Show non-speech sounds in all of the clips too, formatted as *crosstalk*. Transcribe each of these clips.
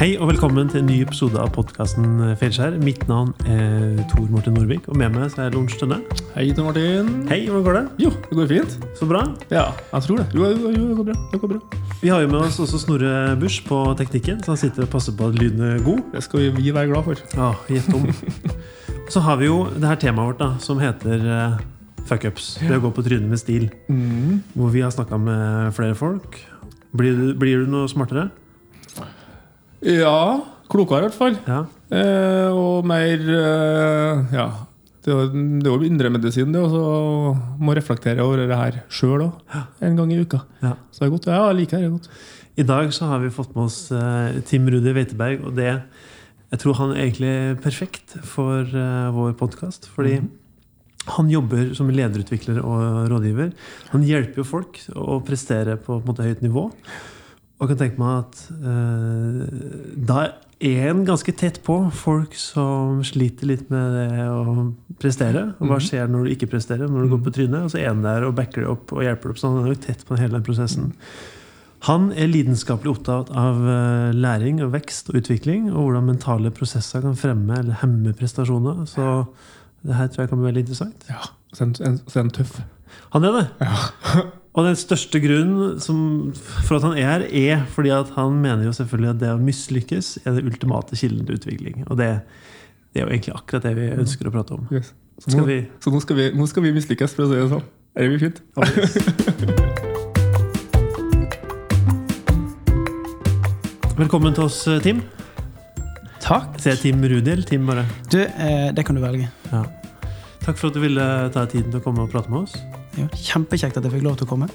Hei og velkommen til en ny episode av podkasten Feilskjær. Mitt navn er Tor Martin Norvik, og med meg så er Lorentz Tønne. Hei, Tor Martin. Hei, hvordan går det? Jo, det går fint. Så bra. Ja, jeg tror det. Jo, jo, jo, det går bra. Det går bra. Vi har jo med oss også Snorre Busch på teknikken, så han sitter og passer på at lyden er god. Det skal vi være glad for. Ja, gjett om. så har vi jo det her temaet vårt da, som heter uh, fuckups. Det å gå på trynet med stil. Mm. Hvor vi har snakka med flere folk. Blir du, blir du noe smartere? Ja, klokere i hvert fall. Ja. Eh, og mer eh, Ja. Det er jo- det er jo indremedisin, det å må reflektere over det her sjøl òg. En gang i uka. ja. Så det er godt. Ja, jeg liker det godt. I dag så har vi fått med oss eh, Tim Rudi Weiteberg, og det Jeg tror han er egentlig perfekt for eh, vår podkast. Fordi han jobber som lederutvikler og rådgiver. Han hjelper jo folk å prestere på, på en måte, høyt nivå. Og jeg kan tenke meg at eh, da er en ganske tett på folk som sliter litt med det å prestere. Og hva skjer når du ikke presterer, når du går på trynet? Og så er han der og backer det opp og hjelper det opp. Så han er jo tett på hele den prosessen. Han er lidenskapelig opptatt av eh, læring og vekst og utvikling, og hvordan mentale prosesser kan fremme eller hemme prestasjoner. Så det her tror jeg kan bli veldig interessant. Ja, Så er han- tøff. Han er det. *laughs* Og den største grunnen som, for at han er her, er fordi at han mener jo selvfølgelig at det å mislykkes er det ultimate kilden til utvikling. Og det, det er jo egentlig akkurat det vi ønsker å prate om. Yes. Så, Skal nå, vi så nå, skal vi, nå skal vi mislykkes, for å si det sånn. Er det blir fint? *laughs* Velkommen til oss, Tim. Takk. Sier jeg Tim Rudi eller Tim bare? Du, eh, det kan du velge. Ja. Takk for at du ville ta deg tiden til å komme og prate med oss. Ja, kjempekjekt at jeg fikk lov til å komme.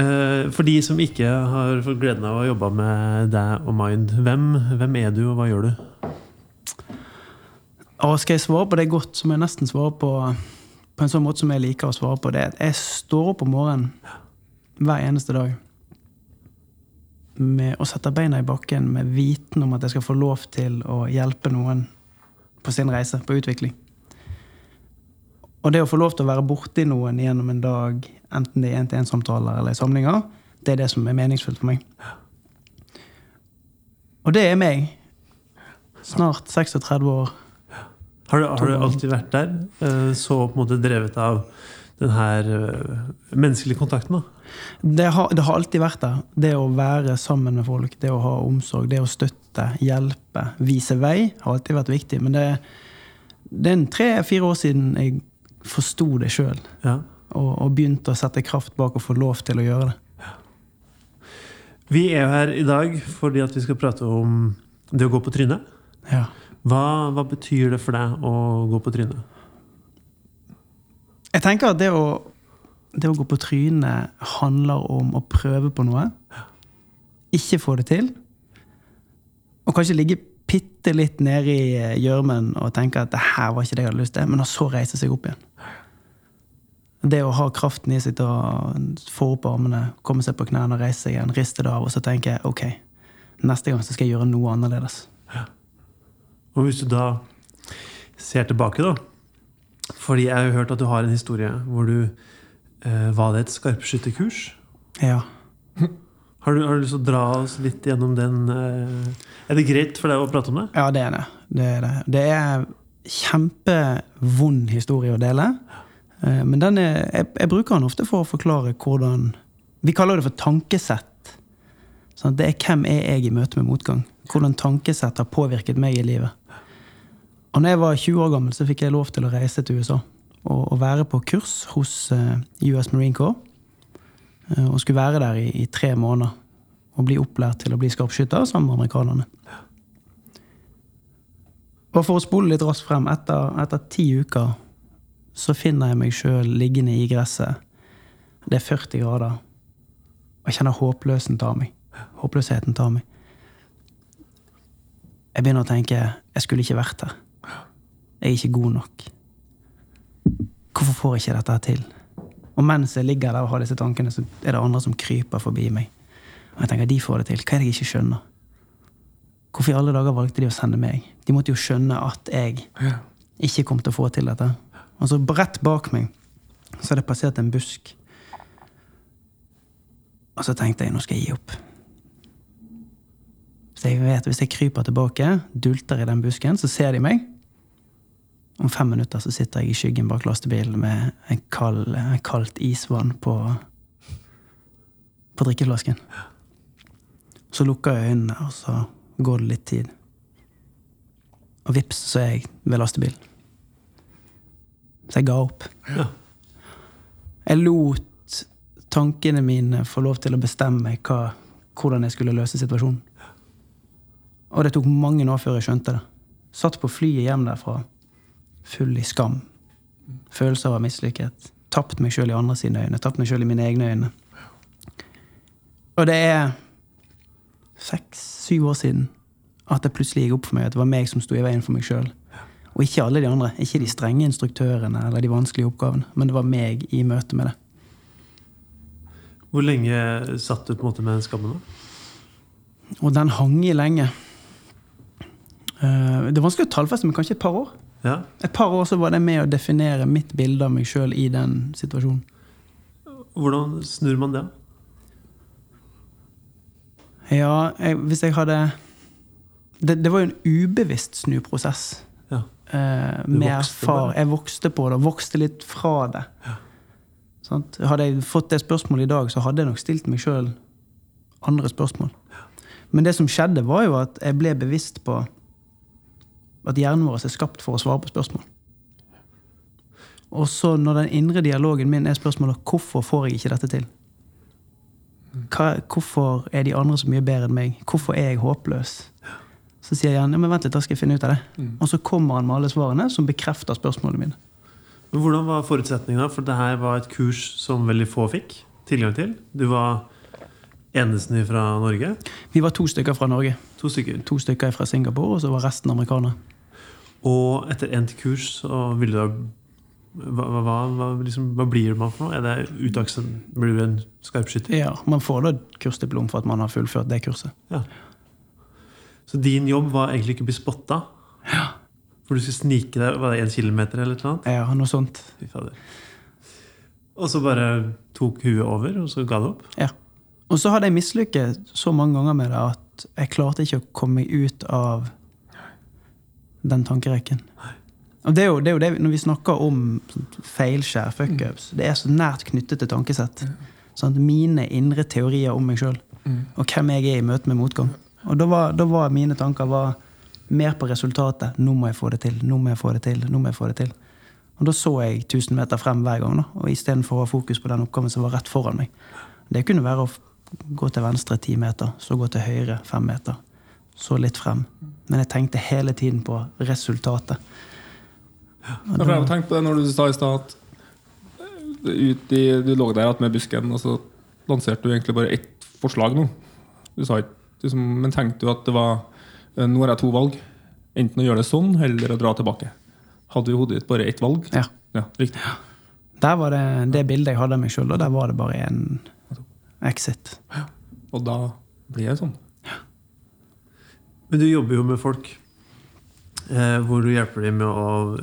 Eh, For de som ikke har fått gleden av å jobbe med deg og Mind, hvem, hvem er du, og hva gjør du? Og skal jeg svare på det godt, så må jeg nesten svare på, på en sånn måte som jeg liker å svare på det. Jeg står opp om morgenen hver eneste dag med å sette beina i bakken med viten om at jeg skal få lov til å hjelpe noen på sin reise, på utvikling. Og det å få lov til å være borti noen gjennom en dag, enten det er én-til-én-samtaler eller i samlinger, det er det som er meningsfullt for meg. Og det er meg. Snart 36 år. Har du, har du alltid vært der? Eh, Så på en måte drevet av den her eh, menneskelige kontakten? da? Det har, det har alltid vært der. Det å være sammen med folk, det å ha omsorg, det å støtte, hjelpe, vise vei, har alltid vært viktig. Men det, det er tre-fire år siden jeg forsto det sjøl, Ja. og, og begynte å sette kraft bak å få lov til å gjøre det. Vi er jo her i dag fordi at vi skal prate om det å gå på trynet. Ja. Hva, hva betyr det for deg å gå på trynet? Jeg tenker at det å, det å gå på trynet handler om å prøve på noe. Ikke få det til. Og kanskje ligge bitte litt nede i eh, gjørmen og tenke at det her var ikke det jeg hadde lyst til, men så reise seg opp igjen. Det å ha kraften i seg til å få opp armene, komme seg på knærne reise seg igjen, riste det av, og så tenke jeg ok, neste gang så skal jeg gjøre noe annerledes. Og hvis du da ser tilbake, da Fordi jeg har hørt at du har en historie hvor du eh, Var det et skarpskytterkurs? Ja. *laughs* Har du, har du lyst til å dra oss litt gjennom den? Eh, er det greit for deg å prate om det? Ja, det er det. Det er, det. Det er kjempevond historie å dele. Eh, Men er, jeg, jeg bruker den ofte for å forklare hvordan Vi kaller det for tankesett. Sånn, det er hvem er jeg i møte med motgang. Hvordan tankesett har påvirket meg i livet. Og når jeg var 20 år gammel, så fikk jeg lov til å reise til USA og, og være på kurs hos eh, US Marine Corps. Eh, Og skulle være der i, i tre måneder og bli opplært til å bli skarpskytter sammen med amerikanerne. Og for å spole litt raskt frem, etter, etter ti uker så finner jeg meg sjøl liggende i gresset. Det er 40 grader. Og jeg kjenner håpløsen tar meg. Håpløsheten tar meg. Jeg begynner å tenke jeg skulle ikke vært her. Jeg er ikke god nok. Hvorfor får jeg ikke dette til? Og mens jeg ligger der og har disse tankene, så er det andre som kryper forbi meg. Og jeg tenker, de får det til. Hva er det jeg ikke skjønner? Hvorfor i alle dager valgte de å sende meg? De måtte jo skjønne at jeg ikke kom til å få til dette. Og så rett bak meg så hadde det passert en busk. Og så tenkte jeg nå skal jeg gi opp. Så jeg vet Hvis jeg kryper tilbake, dulter i den busken, så ser de meg. Om fem minutter så sitter jeg i skyggen bak lastebilen med en kald, en kaldt isvann på, på drikkeflasken. Så lukker jeg øynene, og så går det litt tid. Og vips, så er jeg ved lastebilen. Så jeg ga opp. Ja. Jeg lot tankene mine få lov til å bestemme hva, hvordan jeg skulle løse situasjonen. Og det tok mange år før jeg skjønte det. Satt på flyet hjem derfra, full i skam. Følelser av mislykket. Tapt meg sjøl i andre sine øyne. Tapt meg sjøl i mine egne øyne. Og det er seks-syv år siden at det plutselig gikk opp for meg at det var meg som sto i veien for meg sjøl. Og ikke alle de andre. Ikke de strenge instruktørene eller de vanskelige oppgavene. Men det var meg i møte med det. Hvor lenge satt du på en måte med den skammen? da? Og den hang i lenge. Eh, Det er vanskelig å tallfeste, men kanskje et par år. Ja. Et par år så var det med å definere mitt bilde av meg sjøl i den situasjonen. Hvordan snur man det? Ja, jeg, hvis jeg hadde det, det var jo en ubevisst snuprosess. Ja. Eh, med erfar-? Jeg vokste på det, vokste litt fra det. Sant? Hadde jeg fått det spørsmålet i dag, så hadde jeg nok stilt meg sjøl andre spørsmål. Men det som skjedde, var jo at jeg ble bevisst på at hjernen vår er skapt for å svare på spørsmål. Og så når den indre dialogen min er spørsmålet hvorfor får jeg ikke dette til? Hva, hvorfor er de andre så mye bedre enn meg? Hvorfor er jeg håpløs? Så sier hjernen ja, men vent litt, da skal jeg finne ut av det. Og så kommer han med alle svarene som bekrefter spørsmålene mine. Men hvordan var forutsetningene? For det her var et kurs som veldig få fikk tilgang til. Du var eneste fra Norge. Vi var to stykker fra Norge. To stykker. To stykker fra Singapore, og så var resten amerikanere. Og etter endt kurs så ville du da hva, hva, hva, liksom, hva blir man for noe? Er det utdannelse? Blir du en skarpskytter? Ja, Man får da kursdiplom for at man har fullført det kurset. Ja. Så din jobb var egentlig ikke å bli spotta? For du skulle snike deg var det en kilometer eller noe? Ja, noe sånt. Fy fader. Og så bare tok huet over, og så ga det opp? Ja. Og så hadde jeg mislykket så mange ganger med det at jeg klarte ikke å komme meg ut av den tankerekken. Og det er, jo, det er jo det Når vi snakker om feilskjær, fuckups, det er så nært knyttet til tankesett. Sånn mine indre teorier om meg sjøl og hvem jeg er i møte med motgang. Og da var, da var mine tanker var mer på resultatet. Nå må jeg få det til. Nå må jeg få det til. nå må jeg få det til. Og da så jeg 1000 meter frem hver gang. da, Og istedenfor å ha fokus på den oppgaven som var rett foran meg. Det kunne være å gå til venstre ti meter, så gå til høyre fem meter. Så litt frem. Men jeg tenkte hele tiden på resultatet. Ja, for jeg har tenkt på det når du sa i stad at eh, ut i, du lå der med busken, og så lanserte du egentlig bare ett forslag nå. Du sa ikke, liksom, men tenkte du at det var eh, Nå har jeg to valg. Enten å gjøre det sånn, eller å dra tilbake. Hadde du i hodet ditt bare ett valg? Ja. Ja, riktig. Der var det det bildet jeg hadde av meg sjøl, og der var det bare en exit. Og da blir det sånn. Men du jobber jo med folk eh, hvor du hjelper dem med å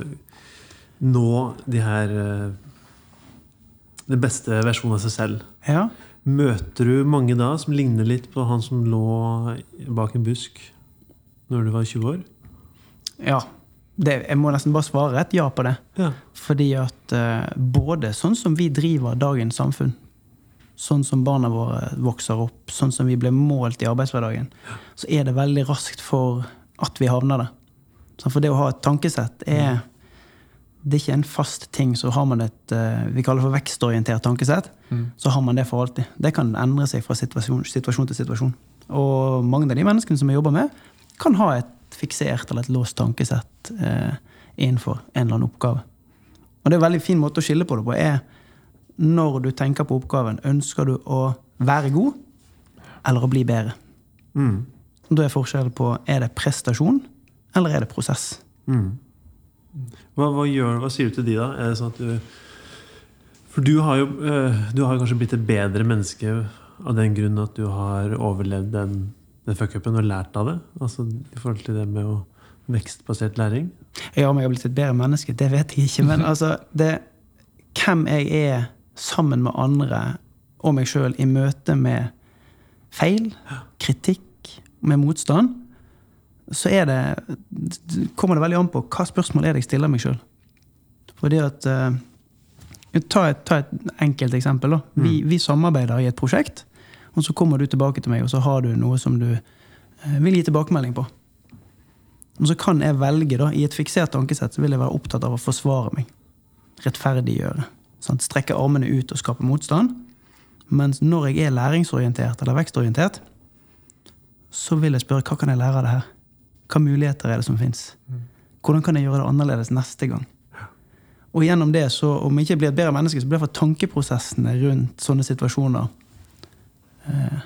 nå de her eh, Den beste versjonen av seg selv. Ja. Møter du mange da som ligner litt på han som lå bak en busk når du var 20 år? ja. Det, jeg må nesten bare svare et ja på det. Ja. Fordi at eh, både sånn som vi driver dagens samfunn, sånn som barna våre vokser opp, sånn som vi blir målt i arbeidshverdagen, så er det veldig raskt for at vi havner der. For det å ha et tankesett er det er ikke en fast ting. Så har man et eh, vi kaller det for vekstorientert tankesett, så har man det for alltid. Det kan endre seg fra situasjon, situasjon til situasjon. Og mange av de menneskene som jeg jobber med, kan ha et fiksert eller et låst tankesett eh, innenfor en eller annen oppgave. Og det er en veldig fin måte å skille på det på. er Når du tenker på oppgaven, ønsker du å være god eller å bli bedre? Mm. Da er forskjellen på er det prestasjon eller er det prosess. Mm. Hva, hva, gjør, hva sier du til de, da? Er det sånn at du For du har jo eh, du har kanskje blitt et bedre menneske av den grunn at du har overlevd den, den fuckupen og lært av det? Altså i forhold til det med å vekstbasert læring? Ja, om jeg har blitt et bedre menneske, det vet jeg ikke. Men *laughs* altså, det, hvem jeg er sammen med andre og meg sjøl i møte med feil, kritikk, med motstand, så er det, kommer det veldig an på hva spørsmål er det jeg stiller meg sjøl. Fordi at eh, ta, et, ta et enkelt eksempel. da. Vi, vi samarbeider i et prosjekt, og så kommer du tilbake til meg, og så har du noe som du eh, vil gi tilbakemelding på. Og så kan jeg velge, da, i et fiksert tankesett, så vil jeg være opptatt av å forsvare meg. Rettferdiggjøre. Sant? Strekke armene ut og skape motstand. Mens når jeg er læringsorientert eller vekstorientert, så vil jeg spørre hva kan jeg lære av det her? Hva muligheter er det som fins? Hvordan kan jeg gjøre det annerledes neste gang? Og gjennom det, så, om jeg ikke blir et bedre menneske, så blir iallfall tankeprosessene rundt sånne situasjoner eh,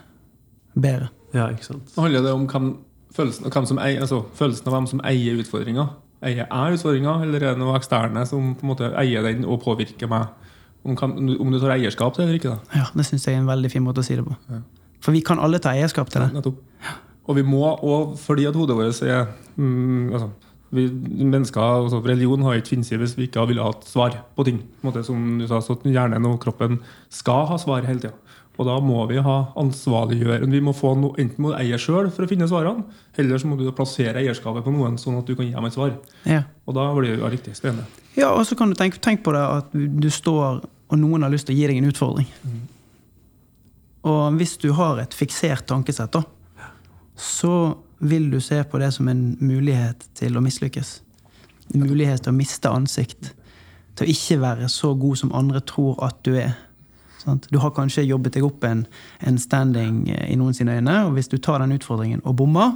bedre. Ja, ikke sant. Nå handler det om hvem, følelsen, hvem som eier, altså, følelsen av hvem som eier utfordringa. Eier jeg utfordringa, eller er det noe eksterne som på en måte eier den og påvirker meg? Om, kan, om du tar eierskap til det eller ikke? da. Ja, Det syns jeg er en veldig fin måte å si det på. Ja. For vi kan alle ta eierskap til det. Nettopp. Og vi må, og fordi at hodet vårt er mm, altså, vi, mennesker, altså Religion har ikke funnes hvis vi ikke ville hatt svar på ting. På en måte, som du sa, så Hjernen og kroppen skal ha svar hele tida. Og da må vi ha ansvarliggjøring. Vi må få no, enten må du eie sjøl for å finne svarene, eller så må du plassere eierskapet på noen, sånn at du kan gi dem et svar. Ja, Og da blir det jo riktig spennende. ja og så kan du tenke, tenk på det at du står, og noen har lyst til å gi deg en utfordring. Og hvis du har et fiksert tankesett, da, så vil du se på det som en mulighet til å mislykkes. En mulighet til å miste ansikt. Til å ikke være så god som andre tror at du er. Sant? Du har kanskje jobbet deg opp en, en standing i noen sine øyne, og hvis du tar den utfordringen og bommer,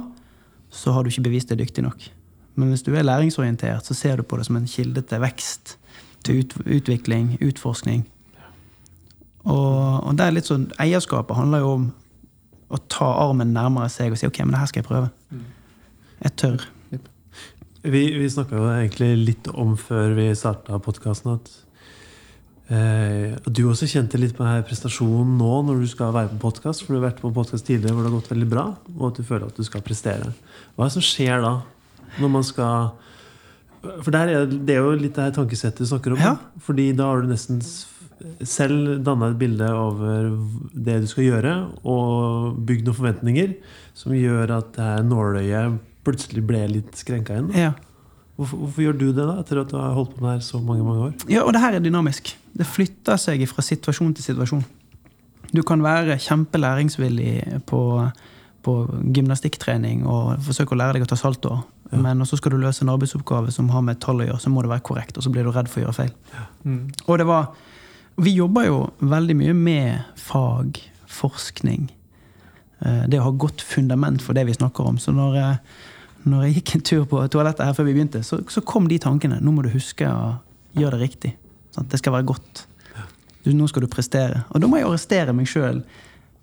så har du ikke bevist deg dyktig nok. Men hvis du er læringsorientert, så ser du på det som en kilde til vekst, til ut, utvikling, utforskning. Og, og det er litt sånn, Eierskapet handler jo om å ta armen nærmere seg og si ok, men det her skal jeg prøve. Jeg tør. Vi, vi snakka jo egentlig litt om før vi starta podkasten at eh, at du også kjente litt på denne prestasjonen nå når du skal være på podkast. For du har vært på podkast tidligere hvor det har gått veldig bra, og at du føler at du skal prestere. Hva er det som skjer da? Når man skal For der er, det er jo litt det her tankesettet du snakker om. Ja. Fordi da har du nesten selv danna et bilde over det du skal gjøre, og bygd noen forventninger som gjør at det her nåløyet plutselig ble litt skrenka. Da. Ja. Hvorfor, hvorfor gjør du det, da, etter at du har holdt på med det her så mange mange år? ja, og det her er dynamisk. Det flytter seg fra situasjon til situasjon. Du kan være kjempelæringsvillig på, på gymnastikktrening og forsøke å lære deg å ta salto, Ja. Men så skal du løse en arbeidsoppgave som har med tall å gjøre, så må det være korrekt, og så blir du redd for å gjøre feil. Mm. Og det var Vi jobber jo veldig mye med fag, forskning. eh, Det å ha godt fundament for det vi snakker om. Så når, jeg- når jeg gikk en tur på toalettet her før vi begynte, så, så kom de tankene. Nå må du huske å gjøre det riktig. Sant? Det skal være godt. Du, nå skal du prestere. Og da må jeg arrestere meg sjøl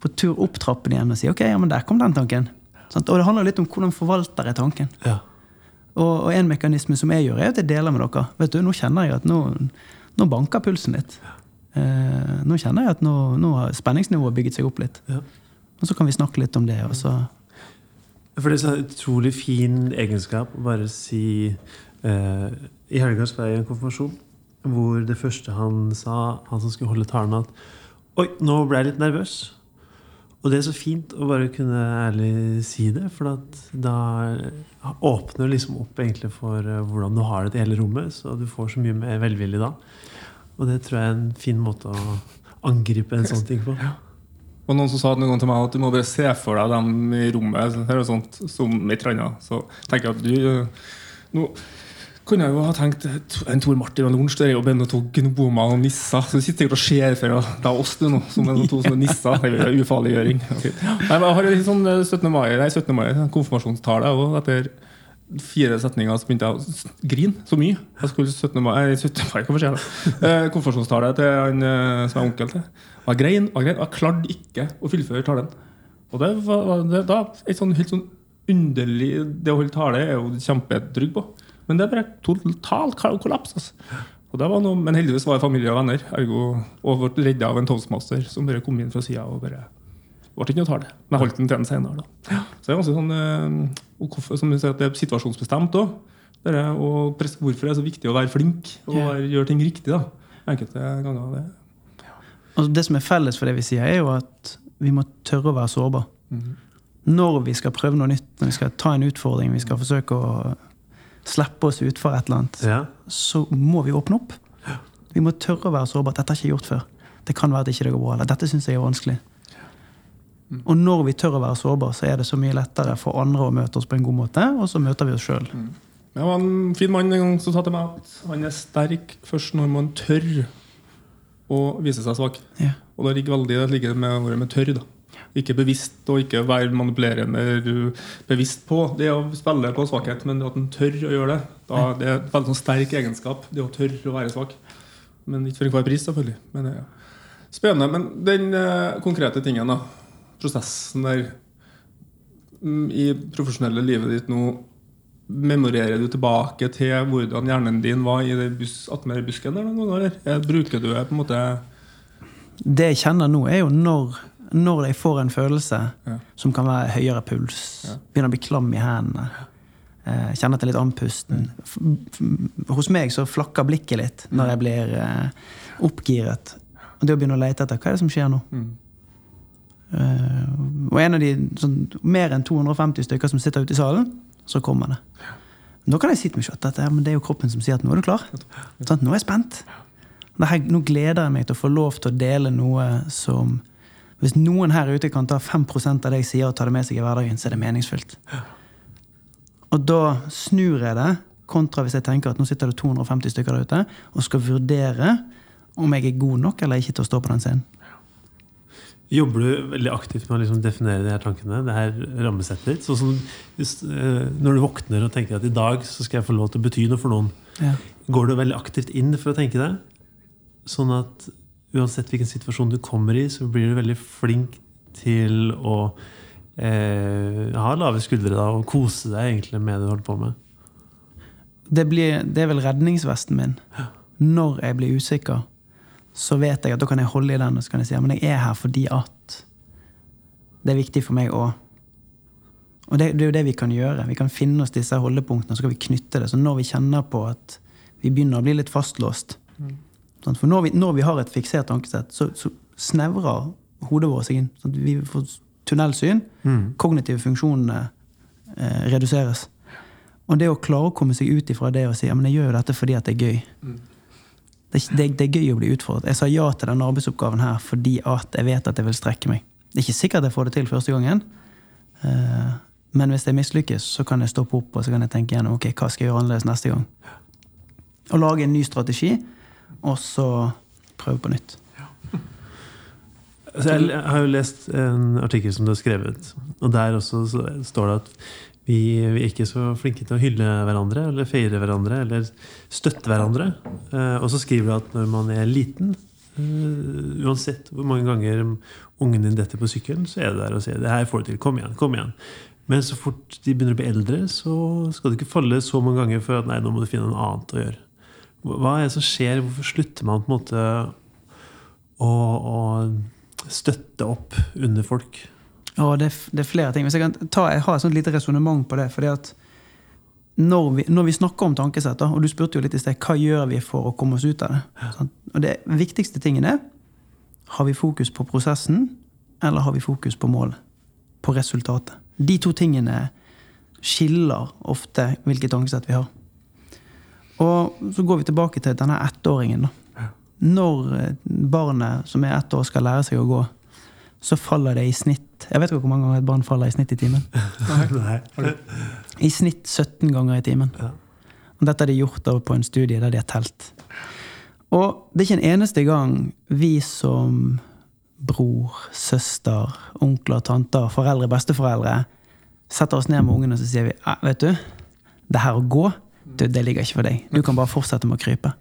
på tur opp trappen igjen og si ok, ja, men der kom den tanken. Sant? Og det handler litt om hvordan forvalter jeg tanken. Ja. Og, og en mekanisme som jeg gjør, er at jeg deler med dere. Vet du, Nå kjenner jeg at nå, nå banker pulsen litt. Eh, nå kjenner jeg at nå, nå har spenningsnivået bygget seg opp litt. Ja. Og så kan vi snakke litt om det. Og så, For det er så utrolig fin egenskap å bare si eh, I helga skal jeg i en konfirmasjon hvor det første han sa, han som skulle holde talen, at Oi, nå ble jeg litt nervøs. Og det er så fint å bare kunne ærlig si det, for da åpner det liksom opp egentlig for eh, hvordan du har det i hele rommet, så du får så mye mer velvillig da. Og det tror jeg er en fin måte å angripe en sånn ting på. Og noen som sa noen gang til meg at du må bare se for deg dem i rommet her og sånt, som et eller annet. Så tenker jeg at du øh, Nå kunne jeg jo ha tenkt en Tor Martin og Lorentz, og jo noen to gnomer og nisser. Så sitter sikkert og ser for deg oss nå, som noen to sånne nisser. Det er ufarliggjøring. Nei, men jeg har litt sånn øh, 17. mai, nei, 17. mai konfirmasjonstale, òg. etter fire setninger så begynte jeg å grine så mye. Jeg skulle 17. mai, nei, 17. mai hvorfor sier jeg? Eh, konfirmasjonstale til han som er onkel til. Og jeg grein, og jeg grein, og jeg klarte ikke å fullføre talen. Og det var det, da, et sånn helt sånn underlig Det å holde tale er jo kjempedrygg på. Men det ble bare totalt kollaps. Altså. Og det var noe, men heldigvis var det familie og venner. Ergo, og ble redda av en toastmaster som bare kom inn fra sida og bare ble ikke noe tale. Men jeg holdt den til den senere. Da. Så det er ganske sånn eh, og som vi sier, det er situasjonsbestemt òg. Hvorfor det er så viktig å være flink og være, gjøre ting riktig. da. Enkelte ganger. Det. og det som er felles for det vi sier, er jo at vi må tørre å være sårbare. Mhm. Når vi skal prøve noe nytt, når vi skal ta en utfordring, vi skal forsøke å slippe oss ut for et eller annet, Ja. så må vi åpne opp. Vi må tørre å være sårbare. Dette har jeg ikke gjort før. Det kan være at ikke det går bra. Eller dette syns jeg er vanskelig. Og når vi tør å være sårbare, så er det så mye lettere for andre å møte oss på en god måte, og så møter vi oss sjøl. Det var en fin mann en gang som sa til meg at han er sterk først når man tør å vise seg svak. Ja. Og det ligger veldig det ligger med ordet med tørr. da. Ikke bevisst og ikke være manipulerende bevisst på det å spille på svakhet, men at en tør å gjøre det. Da, det er en veldig sånn sterk egenskap, det å tørre å være svak. Men ikke for enhver pris, selvfølgelig. Men, er spennende. Men den eh, konkrete tingen, da. Prosessen der mm, i profesjonelle livet ditt nå Memorerer du tilbake til hvordan hjernen din var i bus, busken? der noen ganger. Bruker du det på en måte Det jeg kjenner nå, er jo når, når jeg får en følelse Ja. som kan være høyere puls, Ja. begynner å bli klam i hendene, eh, kjenner at jeg er litt andpusten. F- Hos meg så flakker blikket litt når jeg blir eh, oppgiret. Og det å begynne å lete etter hva er det som skjer nå. Mm. Uh, og en av de sånn, mer enn 250 stykker som sitter ute i salen, så kommer det. Nå kan jeg si til meg selv at det er jo kroppen som sier at nå er du klar. Sånn, nå er jeg spent. Dette, nå gleder jeg meg til å få lov til å dele noe som Hvis noen her ute kan ta 5% av det jeg sier, og ta det med seg i hverdagen, så er det meningsfylt. Og da snur jeg det, kontra hvis jeg tenker at nå sitter det 250 stykker der ute og skal vurdere om jeg er god nok eller ikke til å stå på den scenen. Jobber du veldig aktivt med å liksom definere de her tankene? Det her rammesettet ditt? Sånn som hvis, eh, når du våkner og tenker at i dag så skal jeg få lov til å bety noe for noen. Ja. Går du veldig aktivt inn for å tenke det? Sånn at uansett hvilken situasjon du kommer i, så blir du veldig flink til å eh, ha lave skuldre da, og kose deg egentlig med det du holder på med. Det, blir, det er vel redningsvesten min. Når jeg blir usikker, så vet jeg at da kan jeg holde i den og så kan jeg si men jeg er her fordi at det er viktig for meg òg. Og det, det er jo det vi kan gjøre. Vi kan finne oss disse holdepunktene og så kan vi knytte det. Så når vi kjenner på at vi begynner å bli litt fastlåst sant? For når vi, når vi har et fiksert tankesett, så, så snevrer hodet vårt seg inn. sånn at vi får tunnelsyn. Kognitive funksjonene eh, reduseres. Og det å klare å komme seg ut ifra det og si ja, men jeg gjør jo dette fordi at det er gøy. Det, er det, det er gøy å bli utfordret. Jeg sa ja til denne arbeidsoppgaven her fordi at jeg vet at jeg vil strekke meg. Det er ikke sikkert jeg får det til første gangen. Eh, men hvis jeg mislykkes, så kan jeg stoppe opp og så kan jeg tenke igjen, ok, hva skal jeg gjøre annerledes neste gang. Og lage en ny strategi, og så prøve på nytt. Altså, *laughs* jeg, har jo lest en artikkel som du har skrevet, og der også så står det at vi, vi er ikke så flinke til å hylle hverandre eller feire hverandre eller støtte hverandre. Eh, og så skriver du at når man er liten, eh, uansett hvor mange ganger ungen din detter på sykkelen, så er du der og sier 'det her får du til', kom igjen, kom igjen. Men så fort de begynner å bli eldre, så skal du ikke falle så mange ganger for at nei, nå må du finne noe annet å gjøre. Hva er det som skjer? Hvorfor slutter man på en måte å, å støtte opp under folk? Ja, det, det er flere ting. Hvis jeg kan ta, jeg har et sånt lite resonnement på det. fordi at når vi, når vi snakker om tankesett, og du spurte jo litt i sted, hva gjør vi for å komme oss ut av det? Og det viktigste tingen er har vi fokus på prosessen, eller har vi fokus på målet? På resultatet. De to tingene skiller ofte hvilket tankesett vi har. Og så går vi tilbake til denne ettåringen. da. Når eh, barnet som er ett år skal lære seg å gå, så faller det i snitt Jeg vet ikke hvor mange ganger et barn faller i snitt i timen. *laughs* I snitt 17 ganger i timen. Og dette har de gjort på en studie der de har telt. Og det er ikke en eneste gang vi som bror, søster, onkler, tanter, foreldre, besteforeldre setter oss ned med ungene og så sier vi, «Ah, vet du, det her å gå, du, det ligger ikke for deg. Du kan bare fortsette med å krype.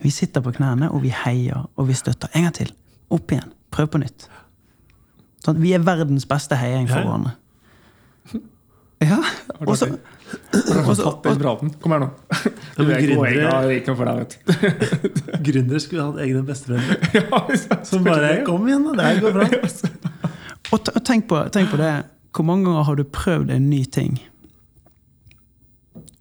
Vi sitter på knærne, og vi heier, og vi støtter. En gang til. Opp igjen. Prøv på nytt. Sånn, vi er verdens beste heiing for Ja. hverandre. *laughs* Ja, og så Tatt den praten. Kom her nå. *laughs* Ja, er ikke noe for deg, vet du. *laughs* Gründere skulle hatt egne bestevenner. Som bare 'Kom igjen, da! Det her går bra'. Og og tenk på, tenk på det. Hvor mange ganger har du prøvd en ny ting,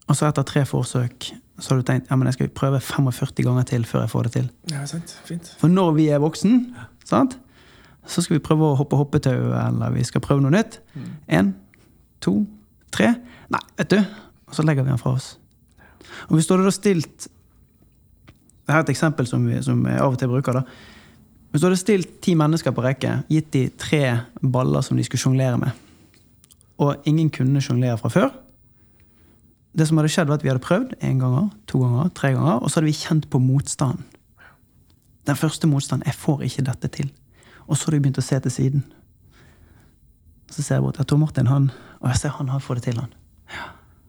og så etter tre forsøk så har du tenkt ja, men jeg skal prøve 45 ganger til før jeg får det til? Ja, sant. Fint. For når vi er voksen, sant? Så skal vi prøve å hoppe hoppetau, eller vi skal prøve noe nytt. Én, to, tre. Nei, vet du. Og så legger vi den fra oss. Og du hadde da stilt Det er et eksempel som, vi, som av og til bruker. da. Hvis du hadde stilt ti mennesker på rekke, gitt de tre baller som de skulle sjonglere med, og ingen kunne sjonglere fra før Det som hadde skjedd, var at vi hadde prøvd én gang, to ganger, tre ganger, og så hadde vi kjent på motstanden. Den første motstanden 'Jeg får ikke dette til'. Og så hadde vi begynt å se til siden. Så ser jeg bort. at Tor Martin, han Og jeg ser han har fått det til, han.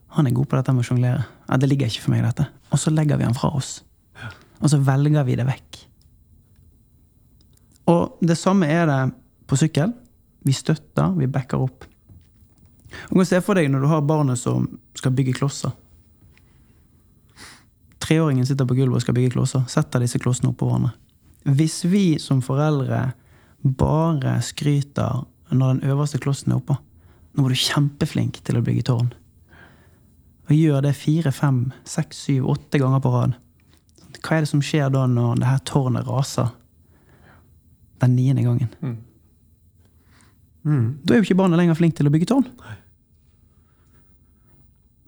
Han er god på dette med å sjonglere. Ja, det ligger ikke for meg, dette. Og så legger vi han fra oss. Og så velger vi det vekk. Og det samme er det på sykkel. Vi støtter, vi backer opp. Du kan se for deg når du har barnet som skal bygge klosser. Treåringen sitter på gulvet og skal bygge klosser. Setter disse klossene oppå hverandre. Hvis vi som foreldre bare skryter når den øverste klossen er oppå Nå var du kjempeflink til å bygge tårn. Og gjør det fire, fem, seks, syv, åtte ganger på rad. Hva er det som skjer da når det her tårnet raser den niende gangen? Mm. Da er jo ikke barnet lenger flink til å bygge tårn.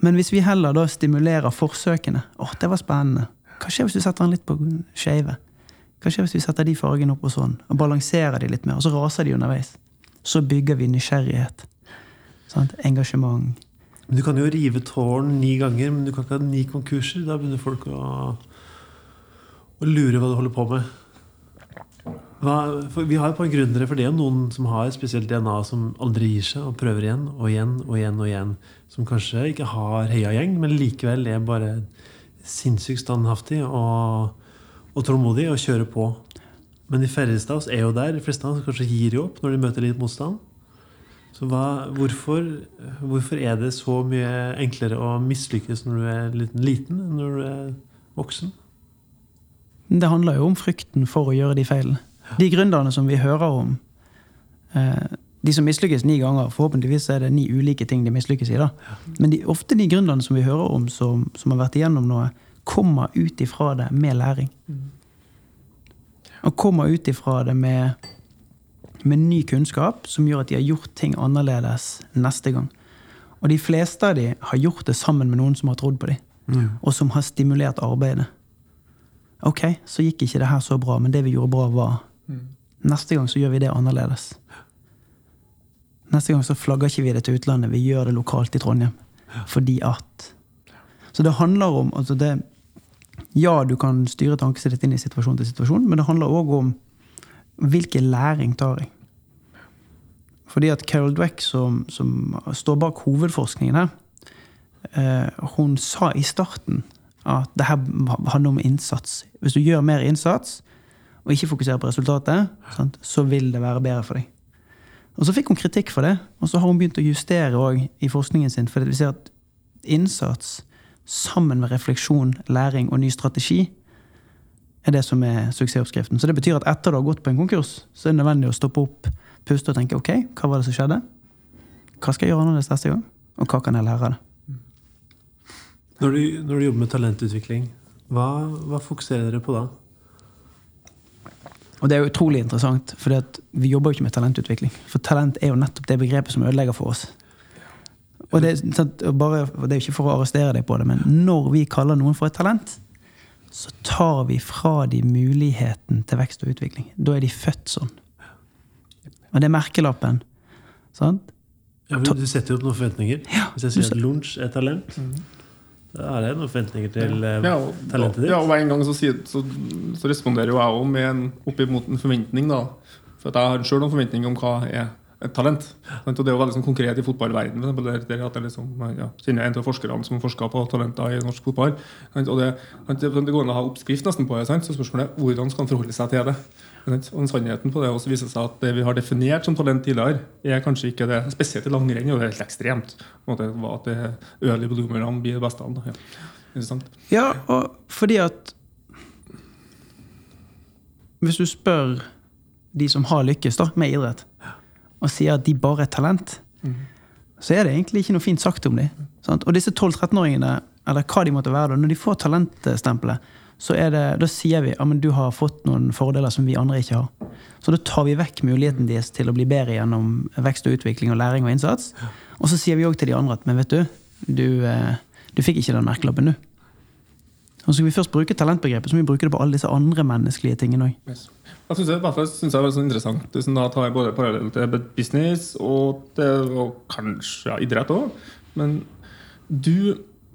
Men hvis vi heller da stimulerer forsøkene Åh, det var spennende. Hva skjer hvis du setter den litt på skeive? Hva skjer hvis vi setter de fargene opp og sånn, og balanserer de litt mer, og så raser de underveis? Så bygger vi nysgjerrighet. Sant? Engasjement. Men Du kan jo rive tårn ni ganger, men du kan ikke ha ni konkurser. Da begynner folk å, å lure hva du holder på med. Hva, vi har et par gründere, for det er jo noen som har spesielt DNA som aldri gir seg, og prøver igjen og igjen og igjen. og igjen Som kanskje ikke har heiagjeng, men likevel er bare sinnssykt standhaftig og, og tålmodig og kjører på. Men de færreste av oss er jo der. De fleste av oss kanskje gir jo opp når de møter litt motstand. Så hva, hvorfor, hvorfor er det så mye enklere å mislykkes når du er liten, liten når du er voksen? Det handler jo om frykten for å gjøre de feilene. De gründerne som vi hører om, eh, de som mislykkes ni ganger, forhåpentligvis er det ni ulike ting de mislykkes i. da. Men de, ofte de gründerne som vi hører om som, som har vært igjennom noe, kommer ut ifra det med læring. Og kommer ut ifra det med, med ny kunnskap som gjør at de har gjort ting annerledes neste gang. Og de fleste av de har gjort det sammen med noen som har trodd på dem, og som har stimulert arbeidet. Ok, så gikk ikke det her så bra, men det vi gjorde bra, var Neste gang så gjør vi det annerledes. Neste gang så flagger ikke vi det til utlandet, vi gjør det lokalt i Trondheim. Fordi at Så det handler om altså det, Ja, du kan styre tankesettet ditt inn i situasjon til situasjon, men det handler òg om hvilken læring tar jeg. Fordi at Carol Dweck, som, som står bak hovedforskningen her, eh, hun sa i starten at det her handler om innsats. Hvis du gjør mer innsats, og ikke fokuserer på resultatet, sant, så vil det være bedre for deg. Og Så fikk hun kritikk for det, og så har hun begynt å justere i forskningen sin. For vi ser at innsats sammen med refleksjon, læring og ny strategi er det som er suksessoppskriften. Så det betyr at etter du har gått på en konkurs, så er det nødvendig å stoppe opp, puste og tenke ok, hva var det som skjedde? Hva skal jeg gjøre annerledes neste gang? Og hva kan jeg lære av det? Når du, når du jobber med talentutvikling, hva, hva fokuserer dere på da? Og det er jo utrolig interessant, for vi jobber jo ikke med talentutvikling. For talent er jo nettopp det begrepet som ødelegger for oss. Og det, sant, bare, det er jo ikke for å arrestere deg på det, men når vi kaller noen for et talent, så tar vi fra de muligheten til vekst og utvikling. Da er de født sånn. Og det er merkelappen. Sant? Ja, du setter jo opp noen forventninger. Ja, Hvis jeg sier at lunsj er talent, da er det noen forventninger til eh, Ja, og, talentet ditt. ja, og hver gang så, sier, så, så responderer jo jeg òg med en oppimot en forventning. da For jeg har sjøl noen forventninger om hva er et talent. Og det er jo veldig sånn konkret i fotballverdenen. Der, der at jeg liksom, ja, kjenner en av forskerne som forsker på talenter i norsk fotball. Og det, det, det går an å ha oppskrift nesten på det. Så spørsmålet er hvordan skal han forholde seg til det. Og sannheten på det også viser seg at det vi har definert som talent tidligere, er kanskje ikke det. Spesielt i langrenn og det er helt ekstremt. Måte, at det early bloomerne blir det beste. Ja. Interessant. Ja, og fordi at Hvis du spør de som har lykkes da, med idrett, og sier at de bare er talent, så er det egentlig ikke noe fint sagt om dem. Sant? Og disse 12-13-åringene, eller hva de måtte være, da, når de får talentstempelet, så det, da sier vi at ja, du har fått noen fordeler som vi andre ikke har. Så da tar vi vekk muligheten deres til å bli bedre gjennom vekst og utvikling og læring og innsats. Og så sier vi òg til de andre at men vet du, du, eh, du fikk ikke den merkelappen, du. Og skal vi først bruke talentbegrepet, så må vi bruke det på alle disse andre menneskelige tingene òg. Yes. Jeg synes, det, hvert fall så interessant. Det som da tar jeg både parallell til business og, til, og kanskje ja, idrett òg. Men du,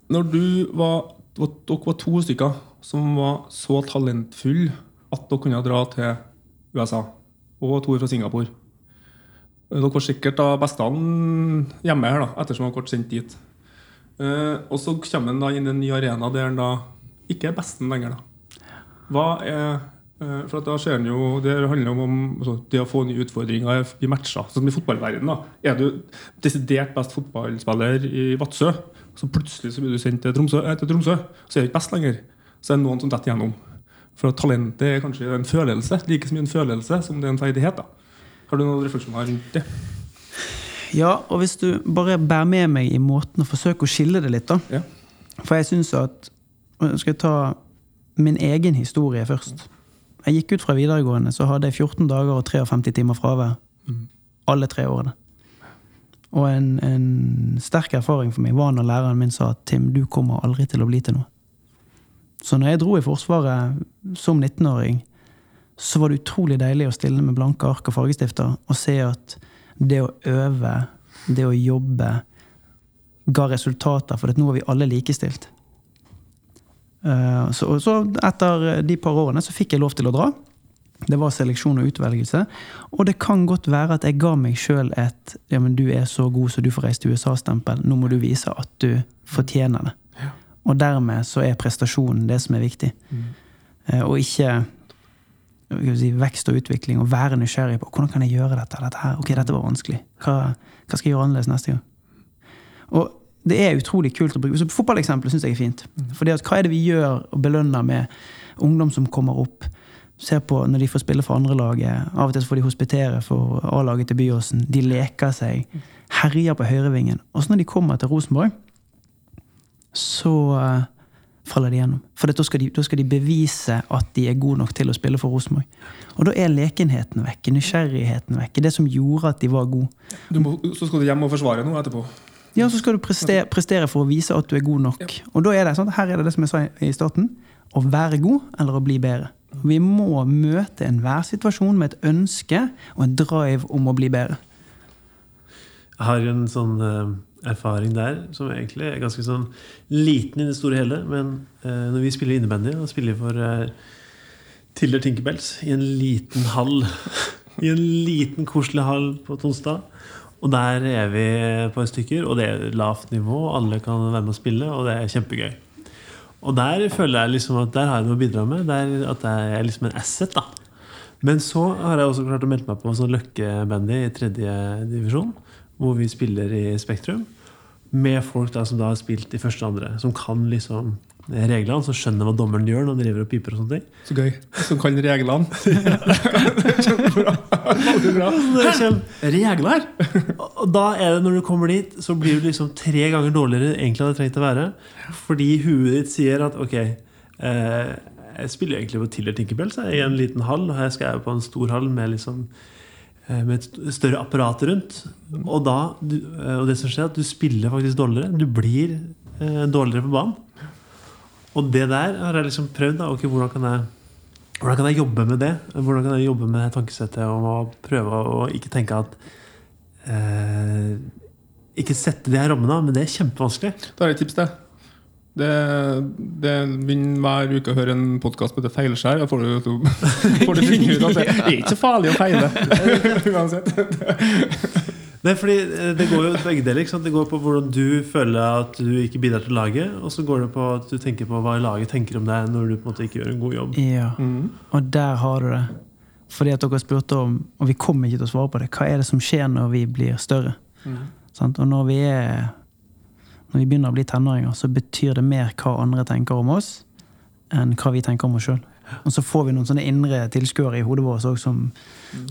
når du var Dere var to stykker som var så talentfulle at dere kunne dra til USA. Og to fra Singapore. Dere var sikkert da bestene hjemme her, da, ettersom dere ble sendt dit. Eh, og så kommer han da inn i en ny arena der han da ikke er besten lenger. da. Hva er eh, for da ser jo, Det handler om altså, det å få nye utfordringer i matcher. Sånn i fotballverdenen. da. Er du desidert best fotballspiller i Vadsø, så plutselig så blir du sendt til Tromsø, eh, til Tromsø så er du ikke best lenger. Så er det noen som detter gjennom. For at talentet er kanskje en følelse, like mye en følelse som det er en ferdighet. da. Har du noen refleksjoner rundt det? Ja, og hvis du bare bærer med meg i måten å forsøke å skille det litt, da. Ja. For jeg syns at Skal jeg ta min egen historie først? Jeg gikk ut fra videregående, så hadde jeg 14 dager og 53 timer fravær. Alle tre årene. Og en, en sterk erfaring for meg var når læreren min sa at Tim, du kommer aldri til å bli til noe. Så når jeg dro i Forsvaret som 19-åring, så var det utrolig deilig å stille med blanke ark og fargestifter og se at det å øve, det å jobbe, ga resultater, for nå er vi alle likestilt. Eh, Så, så etter de par årene så fikk jeg lov til å dra. Det var seleksjon og utvelgelse. Og det kan godt være at jeg ga meg sjøl et ja, men 'du er så god så du får reise til USA'-stempel. Nå må du vise at du fortjener det. Og dermed så er prestasjonen det som er viktig. Mm. Og ikke si, vekst og utvikling, og være nysgjerrig på hvordan kan jeg gjøre dette. dette her, ok, dette var vanskelig. Hva, hva skal jeg gjøre annerledes neste gang? Og det er utrolig kult å bruke. Så Fotballeksempelet syns jeg er fint. Fordi at Hva er det vi gjør og belønner med ungdom som kommer opp? Ser på når de får spille for andrelaget. Av og til får de hospitere for A-laget til Byåsen. De leker seg. Herjer på høyrevingen. Og så når de kommer til Rosenborg, så eh, faller de gjennom. For da skal, de, da skal de bevise at de er gode nok til å spille for Rosenborg. Og da er lekenheten vekke, nysgjerrigheten vekke. Det som gjorde at de var gode. Du må, så skal du hjem og forsvare noe etterpå. Ja, så skal du prestere, prestere for å vise at du er god nok. Og da er det sånn, her er det det som jeg sa i starten. Å være god eller å bli bedre. Vi må møte enhver situasjon med et ønske og en drive om å bli bedre. Jeg har en sånn eh, erfaring der som egentlig er ganske sånn liten i det store hele. Men eh, når vi spiller innebandy og spiller for uh, Tiller Tinkerbells i en liten hall *laughs* I en liten, koselig hall på Tonstad. Og der er vi et stykker, og det er lavt nivå. Alle kan være med å spille, og det er kjempegøy. Og der føler jeg liksom at der har jeg noe å bidra med. Der, at jeg er liksom en asset. da Men så har jeg også klart å melde meg på sånn Løkke-bandy i tredje divisjon. Hvor vi spiller i Spektrum. Med folk da som da har spilt i første og andre. Som kan liksom reglene, som skjønner hva dommeren gjør når han driver og piper. og sånne ting Så gøy. Som kan reglene. *laughs* er kjempebra. Veldig bra. Det er kjempe- Regler? Og da er det når du kommer dit, så blir du liksom tre ganger dårligere enn egentlig hadde trengt å være. Fordi huet ditt sier at ok, eh, jeg spiller egentlig på Tiller Tinkerbells jeg, i en liten hall. Og her skal jeg på en stor hall med liksom eh, med et større apparat rundt. Og, da, eh, og det som skjer, er at du spiller faktisk dårligere. Du blir eh, dårligere på banen. Og det der har jeg liksom prøvd. da, ok, hvordan kan jeg hvordan kan jeg jobbe med det? Hvordan kan jeg jobbe med det tankesettet om å prøve å ikke tenke at eh, Ikke sette de her rammene, men det er kjempevanskelig. Da har jeg et tips til. Det, det begynner hver uke å høre en podkast på heter Feilskjær. Da får du, *laughs* får du finne ut at det er ikke så farlig å feile. *laughs* Uansett. *laughs* Nei, fordi eh, Det går jo *laughs* begge deler. ikke sant? Det går på hvordan du føler at du ikke bidrar til laget, og så går det på at du tenker på hva laget tenker om deg når du på en måte ikke gjør en god jobb. Ja, Mm. og der har du det. Fordi at dere spurte om, og vi kommer ikke til å svare på det, hva er det som skjer når vi blir større? Mm. Sant? Og når vi er Når vi begynner å bli tenåringer, så betyr det mer hva andre tenker om oss, enn hva vi tenker om oss sjøl. Og så får vi noen sånne indre tilskuere i hodet vårt også, som,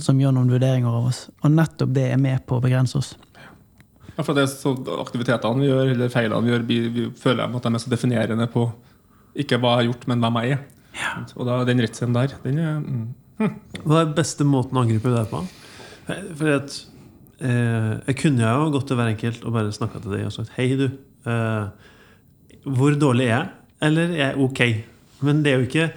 som gjør noen vurderinger av oss. Og nettopp det er med på å begrense oss. Ja, for det er så Aktivitetene vi gjør, eller feilene vi gjør, vi, vi føler at de er så definerende på ikke hva jeg har gjort, men hvem jeg er. Og da, den redselen der, den er mm. Hva er beste måten å angripe det på? For at, eh, jeg kunne jo gått til hver enkelt og bare snakka til deg og sagt Hei, du. Eh, hvor dårlig er jeg? Eller er jeg ok? Men det er jo ikke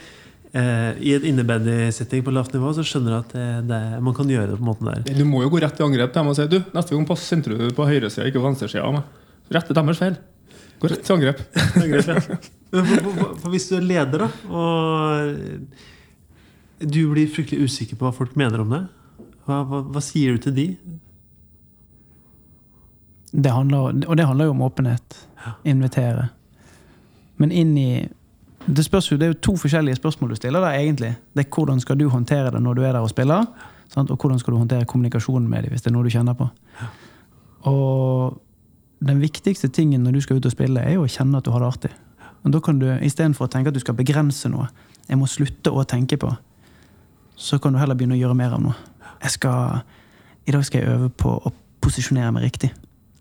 eh, I et innebandy-setting på lavt nivå så skjønner jeg at det, det, man kan gjøre det på måten der. Du må jo gå rett til angrep til dem og si du, neste gang pass sentrer du på høyresida, ikke venstresida av meg. Rette deres feil. Gå rett til angrep. *laughs* Men for, for, for hvis du er leder, da, og du blir fryktelig usikker på hva folk mener om det, hva, hva, hva sier du til de? Det handler, og det handler jo om åpenhet. Invitere. Men inn i det, spørs det er jo to forskjellige spørsmål du stiller der, egentlig. Det er hvordan skal du håndtere det når du er der og spiller, sant? og hvordan skal du håndtere kommunikasjonen med dem hvis det er noe du kjenner på. Og den viktigste tingen når du skal ut og spille, er jo å kjenne at du har det artig. Men da kan du, Istedenfor å tenke at du skal begrense noe, jeg må slutte å tenke på, så kan du heller begynne å gjøre mer av noe. Jeg skal, I dag skal jeg øve på å posisjonere meg riktig.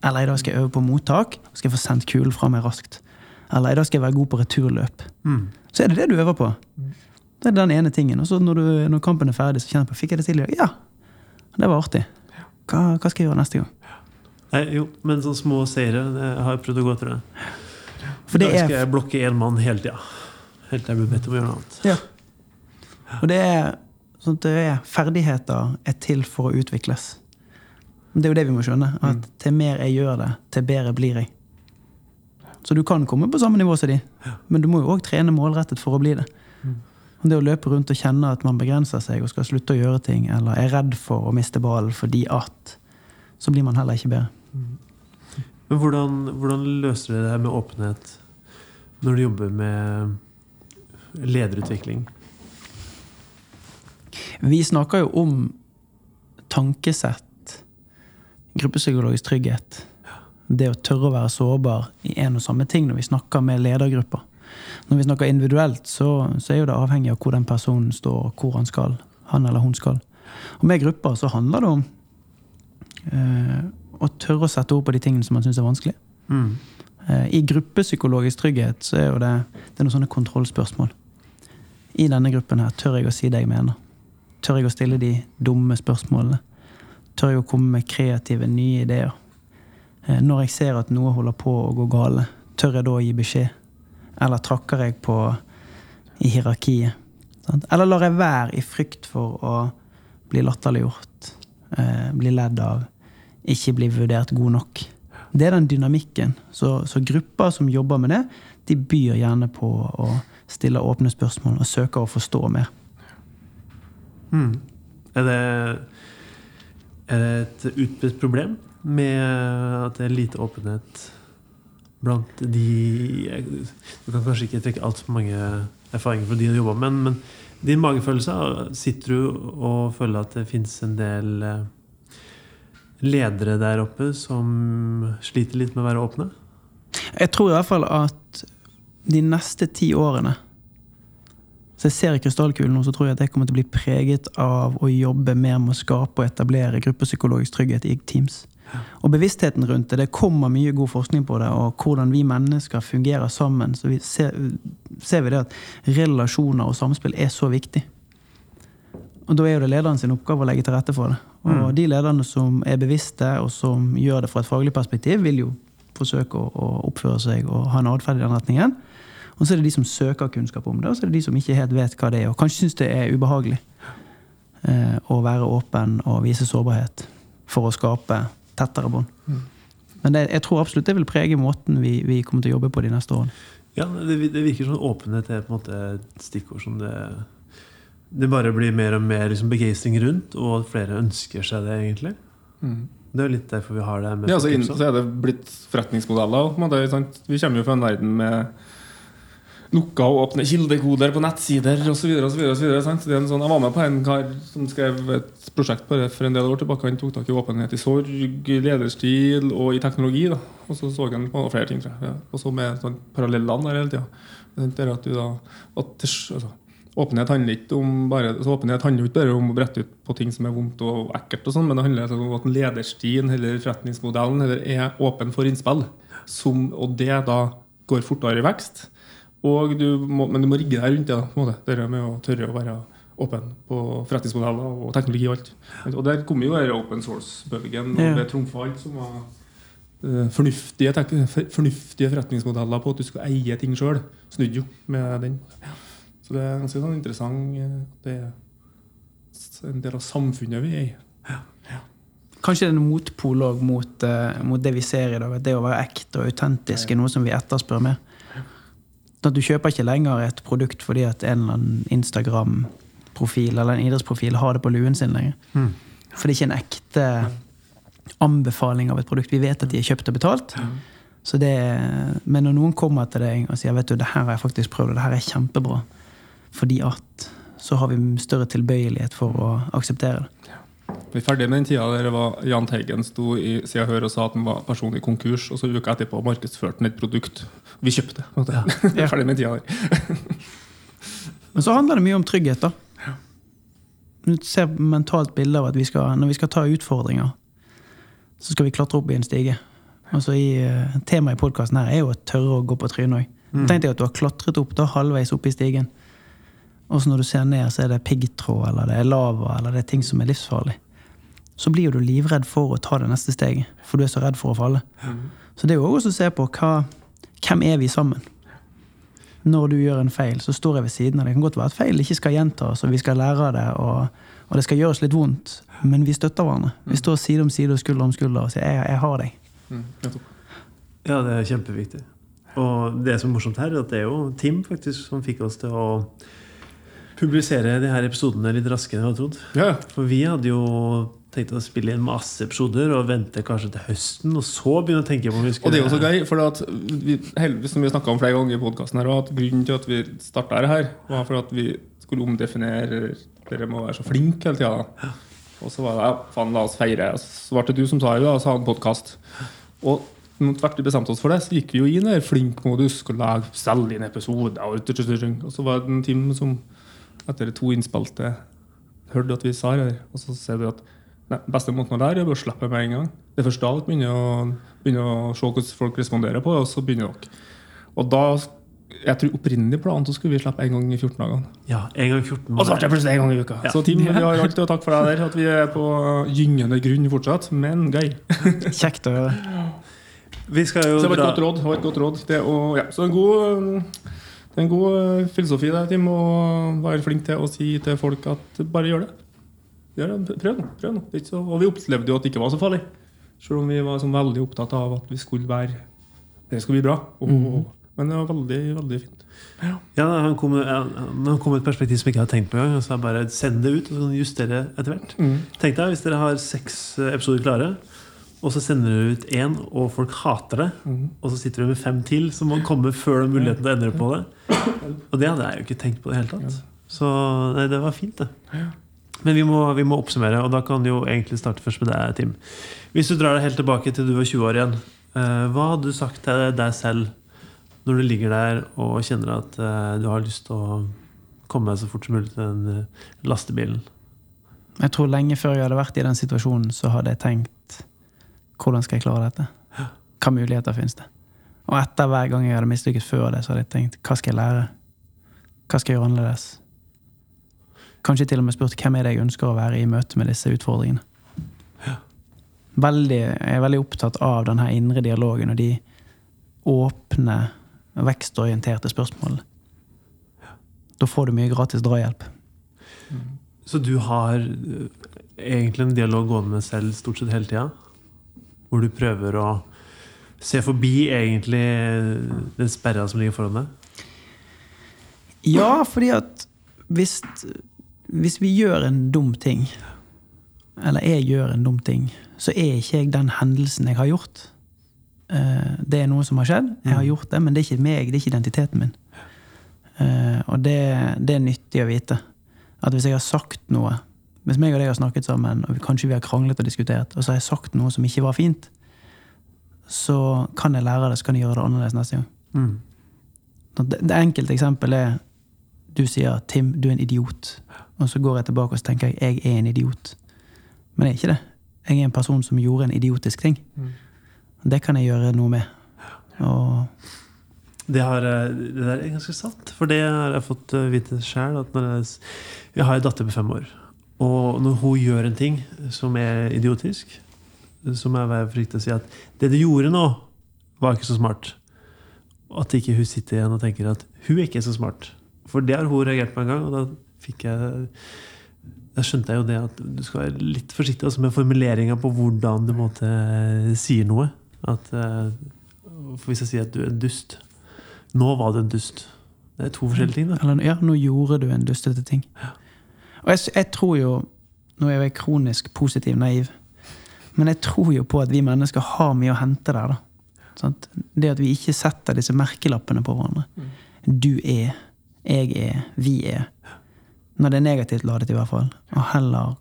Eller i dag skal jeg øve på mottak, og skal jeg få sendt kulen fra meg raskt. Eller i dag skal jeg være god på returløp. Mm. Så er det det du øver på. Det er den ene tingen. Og så når, du, når kampen er ferdig, så kjenner jeg på fikk jeg det til i dag. Ja, det var artig. Hva, hva, skal jeg gjøre neste gang? Nei, jo, men sånne små seire jeg har jeg prøvd å gå etter. det. For det er skal jeg blokke én mann hele tida. Helt til jeg blir bedt om å gjøre noe annet. Ja. Og det er sånn det er ferdigheter er til for å utvikles. Det er jo det vi må skjønne. At til mer jeg gjør det, til bedre blir jeg. Så du kan komme på samme nivå som de, men du må jo òg trene målrettet for å bli det. Det å løpe rundt og kjenne at man begrenser seg og skal slutte å gjøre ting, eller er redd for å miste ballen fordi at, så blir man heller ikke bedre. Men hvordan, hvordan løser dere det her med åpenhet når du jobber med lederutvikling? Vi snakker jo om tankesett, gruppepsykologisk trygghet. Det å tørre å være sårbar i en og samme ting når vi snakker med ledergrupper. Når vi snakker individuelt, så, så er jo det avhengig av hvor den personen står, hvor han skal. Han eller hun skal. Og med grupper så handler det om eh, å tørre å sette ord på de tingene som man syns er vanskelig. Mm. Eh, I gruppepsykologisk trygghet så er jo det, det er noen sånne kontrollspørsmål. I denne gruppen her tør jeg å si det jeg mener. Tør jeg å stille de dumme spørsmålene? Tør jeg å komme med kreative, nye ideer? Eh, Når jeg ser at noe holder på å gå gale, tør jeg da å gi beskjed? Eller trakker jeg på i hierarkiet? Eller lar jeg være i frykt for å bli latterliggjort, eh, bli ledd av, ikke bli vurdert god nok? Det er den dynamikken. Så, så grupper som jobber med det, de byr gjerne på å stille åpne spørsmål og søker å forstå mer. Hmm. Er, det, er det et utbredt problem med at det er lite åpenhet blant de Du kan kanskje ikke trekke altfor mange erfaringer fra de du jobba med, men, men din magefølelse Sitter du og føler at det fins en del eh, ledere der oppe som sliter litt med å være åpne? Jeg tror i hvert fall at de neste ti årene Så jeg ser i krystallkulen nå, så tror jeg at jeg kommer til å bli preget av å jobbe mer med å skape og etablere gruppepsykologisk trygghet i teams. Og bevisstheten rundt det. Det kommer mye god forskning på det, og hvordan vi mennesker fungerer sammen. Så vi ser, ser vi det at relasjoner og samspill er så viktig. Og da er jo det lederen sin oppgave å legge til rette for det. Og de lederne som er bevisste, og som gjør det fra et faglig perspektiv, vil jo forsøke å, å oppføre seg og ha en atferd i den retningen. Og så er det de som søker kunnskap om det, og så er det de som ikke helt vet hva det er, og kanskje syns det er ubehagelig eh, å være åpen og vise sårbarhet for å skape tettere bånd. Men det, jeg tror absolutt det vil prege måten vi, vi kommer til å jobbe på de neste årene. Ja, det, det virker som åpenhet er på en måte et stikkord som det Det bare blir mer og mer liksom begeistring rundt, og at flere ønsker seg det, egentlig. Det er jo litt derfor vi har det. med Ja, så, inn, så er det blitt forretningsmodeller. Vi kommer jo fra en verden med lukka og åpne kildekoder på nettsider osv. Sånn, jeg var med på en kar som skrev et prosjekt på det for en del år tilbake. Han tok tak i åpenhet i sorg, lederstil og i teknologi. Da. Og så så han på flere ting. Ja. Og så med sånn parallellene der hele tida. Altså, Åpenhet handler ikke om bare altså, åpenhet handler ikke bare om å brette ut på ting som er vondt og ekkelt, og sånt, men det handler altså om at lederstien eller forretningsmodellen eller er åpen for innspill. Som, og det da går fortere i vekst. Og du må, men du må rigge deg rundt det. på en måte. Det med å tørre å være åpen på forretningsmodeller og teknologi og alt. Og der kom jo denne open source-bølgen og det trumfa alt som var eh, fornuftige, fornuftige forretningsmodeller på at du skulle eie ting sjøl. Snudde jo med den. Så det er ganske sånn interessant. eh, Det er en del av samfunnet vi er i. Kanskje det er en motpol mot, eh, mot det vi ser i dag. At det å være ekte og autentisk er noe som vi etterspør mer. At du kjøper ikke lenger et produkt fordi at en eller annen Instagram-profil eller en idrettsprofil har det på luen sin lenger. Mm. For det er ikke en ekte anbefaling av et produkt. Vi vet at de er kjøpt og betalt. Så det, men når noen kommer til deg og sier vet du, det her har jeg faktisk prøvd, og det her er kjempebra, fordi at så har vi større tilbøyelighet for å akseptere det. Vi er ferdig med den tida der var Jahn Teigen sto i Sida Hør og sa at han var personlig konkurs, og så uka etterpå markedsførte han et produkt. Vi kjøpte. *laughs* Vi er ferdig med tida der. Men så handler det mye om trygghet, da. Du ser mentalt bilde av at vi skal, når vi skal ta utfordringer, så skal vi klatre opp i en stige. Altså i, eh, Temaet i podkasten her er jo å tørre å gå på trynet òg. Tenk deg at du har klatret opp da halvveis opp i stigen. Og så når du ser ned, så er det piggtråd, eller det er lava, eller det er ting som er livsfarlig. Så blir jo du livredd for å ta det neste steget, for du er så redd for å falle. Så det er jo også å se på hva, hvem er vi sammen. Når du gjør en feil, så står jeg ved siden av. Det kan godt være at feil ikke skal gjentas, og vi skal lære av det, og, og det skal gjøres litt vondt, men vi støtter hverandre. Vi står side om side og skulder om skulder og sier jeg, 'jeg har deg'. Mm. Ja, det er kjempeviktig. Og det som er morsomt her, er at det er jo Tim faktisk som fikk oss til å publisere de her episodene litt raskere enn jeg hadde trodd. Ja, For vi hadde jo tenkt å spille inn masse episoder og vente kanskje til høsten, og så begynne å tenke på om vi skulle Og det er jo så gøy, for at vi, heldigvis som vi snakket om flere ganger i podcasten her, at grunnen til at vi starta det her, var for at vi skulle omdefinere Dere må være så flinke hele tida. Og så var det ja, faen, la oss feire. Og Så ble det du som sa det, og sa en podkast. Og mot hvert vi bestemte oss for det, så gikk vi jo inn i flink-modus. Skulle lage selge inn episoder. Og, og så var det en team som etter to innspilte hørte at vi sa det. Og så sier du at Nei, beste måten å lære er å slippe med en gang. Det er først da dere begynner å, begynner å se hvordan folk responderer på det, og så begynner dere. Og da jeg tror opprinnelig planen så skulle vi slippe en gang i 14 dager. Ja, en gang 14 Og så ble det plutselig en gang i uka. Ja. Så Tim, vi har alltid å takke for deg der. At vi er på gyngende grunn fortsatt, men gøy. *laughs* Kjekt å høre. Vi skal jo Så det var et godt råd. Det et godt råd. Det, å, ja. Så en god, um, det er en god uh, filosofi der, Tim, å være flink til å si til folk at bare gjør det. Gjør det. Prøv nå. Prøv nå. Det ikke så, og vi opplevde jo at det ikke var så farlig. Selv om vi var sånn veldig opptatt av at vi skulle være Det skulle bli bra. Og, Men det var veldig, veldig fint. Ja, han kom, ja, han kom et perspektiv som jeg ikke hadde tenkt på engang. Så jeg bare send det ut, og så kan du justere etter hvert. Tenk deg hvis dere har seks eh, episoder klare, og så sender dere ut én, og folk hater det. Og så sitter du med fem til som må komme før den muligheten til å endre på det. Og det hadde jeg jo ikke tenkt på i det hele tatt. Så nei, det var fint, det. Men vi må, vi må oppsummere, og da kan du jo egentlig starte først med deg, Tim. Hvis du drar deg helt tilbake til du var 20 år igjen, eh, hva hadde du sagt til deg selv når du ligger der og kjenner at eh, du har lyst til å komme deg så fort som mulig til den eh, lastebilen? Jeg tror lenge før jeg hadde vært i den situasjonen, så hadde jeg tenkt hvordan skal jeg klare dette? Hva muligheter finnes det? Og etter hver gang jeg hadde mislykkes før det, så hadde jeg tenkt hva skal jeg lære? Hva skal jeg gjøre annerledes? Kanskje til og med spurt hvem er det jeg ønsker å være i møte med disse utfordringene. Veldig, jeg er veldig opptatt av den her indre dialogen og de åpne, vekstorienterte spørsmålene. Da får du mye gratis drahjelp. Så du har eh, egentlig en dialog gående med selv stort sett hele tida? Hvor du prøver å se forbi egentlig den sperra som ligger foran deg? Ja, fordi at hvis, hvis vi gjør en dum ting, eller jeg gjør en dum ting, så er ikke jeg den hendelsen jeg har gjort. Eh, Det er noe som har skjedd, jeg har gjort det, men det er ikke meg, det er ikke identiteten min. Eh, Og det, det er nyttig å vite. At hvis jeg har sagt noe Hvis meg og deg har snakket sammen, og kanskje vi har kranglet og diskutert, og så har jeg sagt noe som ikke var fint, så kan jeg lære det, så kan jeg gjøre det annerledes neste gang. Mm. Det, det enkelte eksempelet er du sier 'Tim, du er en idiot'. Og så går jeg tilbake og så tenker jeg 'jeg er en idiot'. Men jeg er ikke det. Jeg er en person som gjorde en idiotisk ting. Det kan jeg gjøre noe med. Og Det, har, det der er ganske sant. For det har jeg fått eh, vite sjøl. Jeg, jeg har en datter på fem år. Og når hun gjør en ting som er idiotisk, så må jeg være forsiktig og si at det du gjorde nå, var ikke så smart. At ikke hun sitter igjen og tenker at hun er ikke så smart. For det har hun reagert på en gang, og da fikk jeg da skjønte jeg jo det at du skal være litt forsiktig også med formuleringa på hvordan du måte sier noe. At, eh, for hvis jeg sier at du er en dust Nå var du en dust. Det er to forskjellige ting. da Eller ja, nå gjorde du en dustete ting. Og jeg, jeg tror jo Nå er jeg kronisk positiv naiv, men jeg tror jo på at vi mennesker har mye å hente der. da. Sånn? Det at vi ikke setter disse merkelappene på hverandre. Du er, jeg er, vi er. Når det er negativt ladet, i hvert fall. Og heller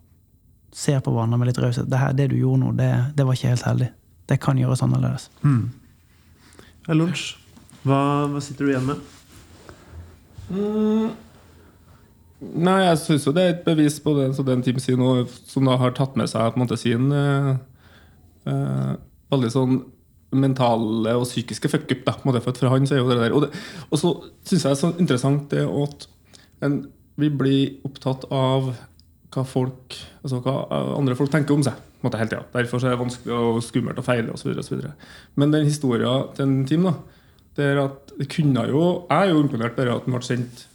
ser på hverandre med litt raushet. Det, her- det du gjorde nå, det, det var ikke helt heldig. Det kan gjøres annerledes. Mm. Lunsj. Hva, hva sitter du igjen med? Mm. Nei, jeg syns jo det er et bevis på det som den Tim sier nå, som da har tatt med seg på en måte sin eh, eh, veldig sånn mentale og psykiske fuck-up. da, på en måte, For han så er jo det der. Og, det, og så syns jeg det er så interessant det at en, vi blir opptatt av hva folk altså hva andre folk tenker om seg. på en måte hele tiden. Derfor så er det vanskelig og skummelt å feile osv. Men den historien til en Tim da, det er at det kunne jo Jeg er jo imponert bare at han ble sendt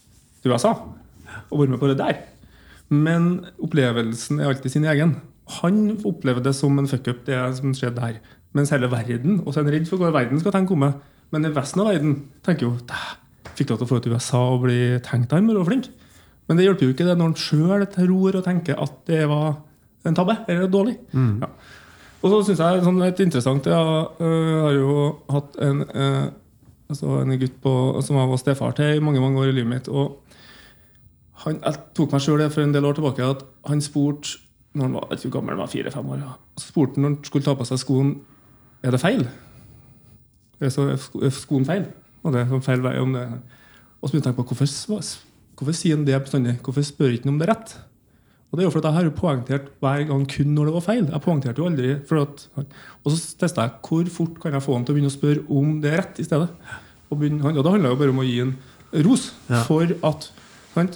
til USA og vært med på det der. Men opplevelsen er alltid sin egen. Han opplever det som en fuck-up, det som skjedde her. Mens hele verden og så er han redd for hva verden skal tenke om meg. Men i resten av verden tenker jo «Dæ, Fikk lov til å få ut USA og bli tenkt han var flink. Men det hjelper jo ikke det når han sjøl tror og tenker at det var en tabbe eller dårlig. Ja. Og så syns jeg sånn litt interessant Jeg øh, har jo hatt en, øh, altså en gutt på, som jeg var stefar til i mange mange år i livet mitt. Og han, jeg tok meg sjøl for en del år tilbake at han spurte når han var jeg gammel, var fire-fem år, ja. så spurte han når han skulle ta på seg skoen er det feil. Er, så, er sko- skoen feil? Og det er feil vei om det. Og så begynte jeg å tenke på hvorfor, hvorfor sier han det bestandig? Hvorfor spør ikke han om det er rett? Og det er jo fordi jeg har jo poengtert hver gang kun når det var feil. Jeg poengterte jo aldri at, Og så testa jeg hvor fort kan jeg få han til å begynne å spørre om det er rett i stedet. Og, begynne, og det handla jo bare om å gi en ros Ja. for at?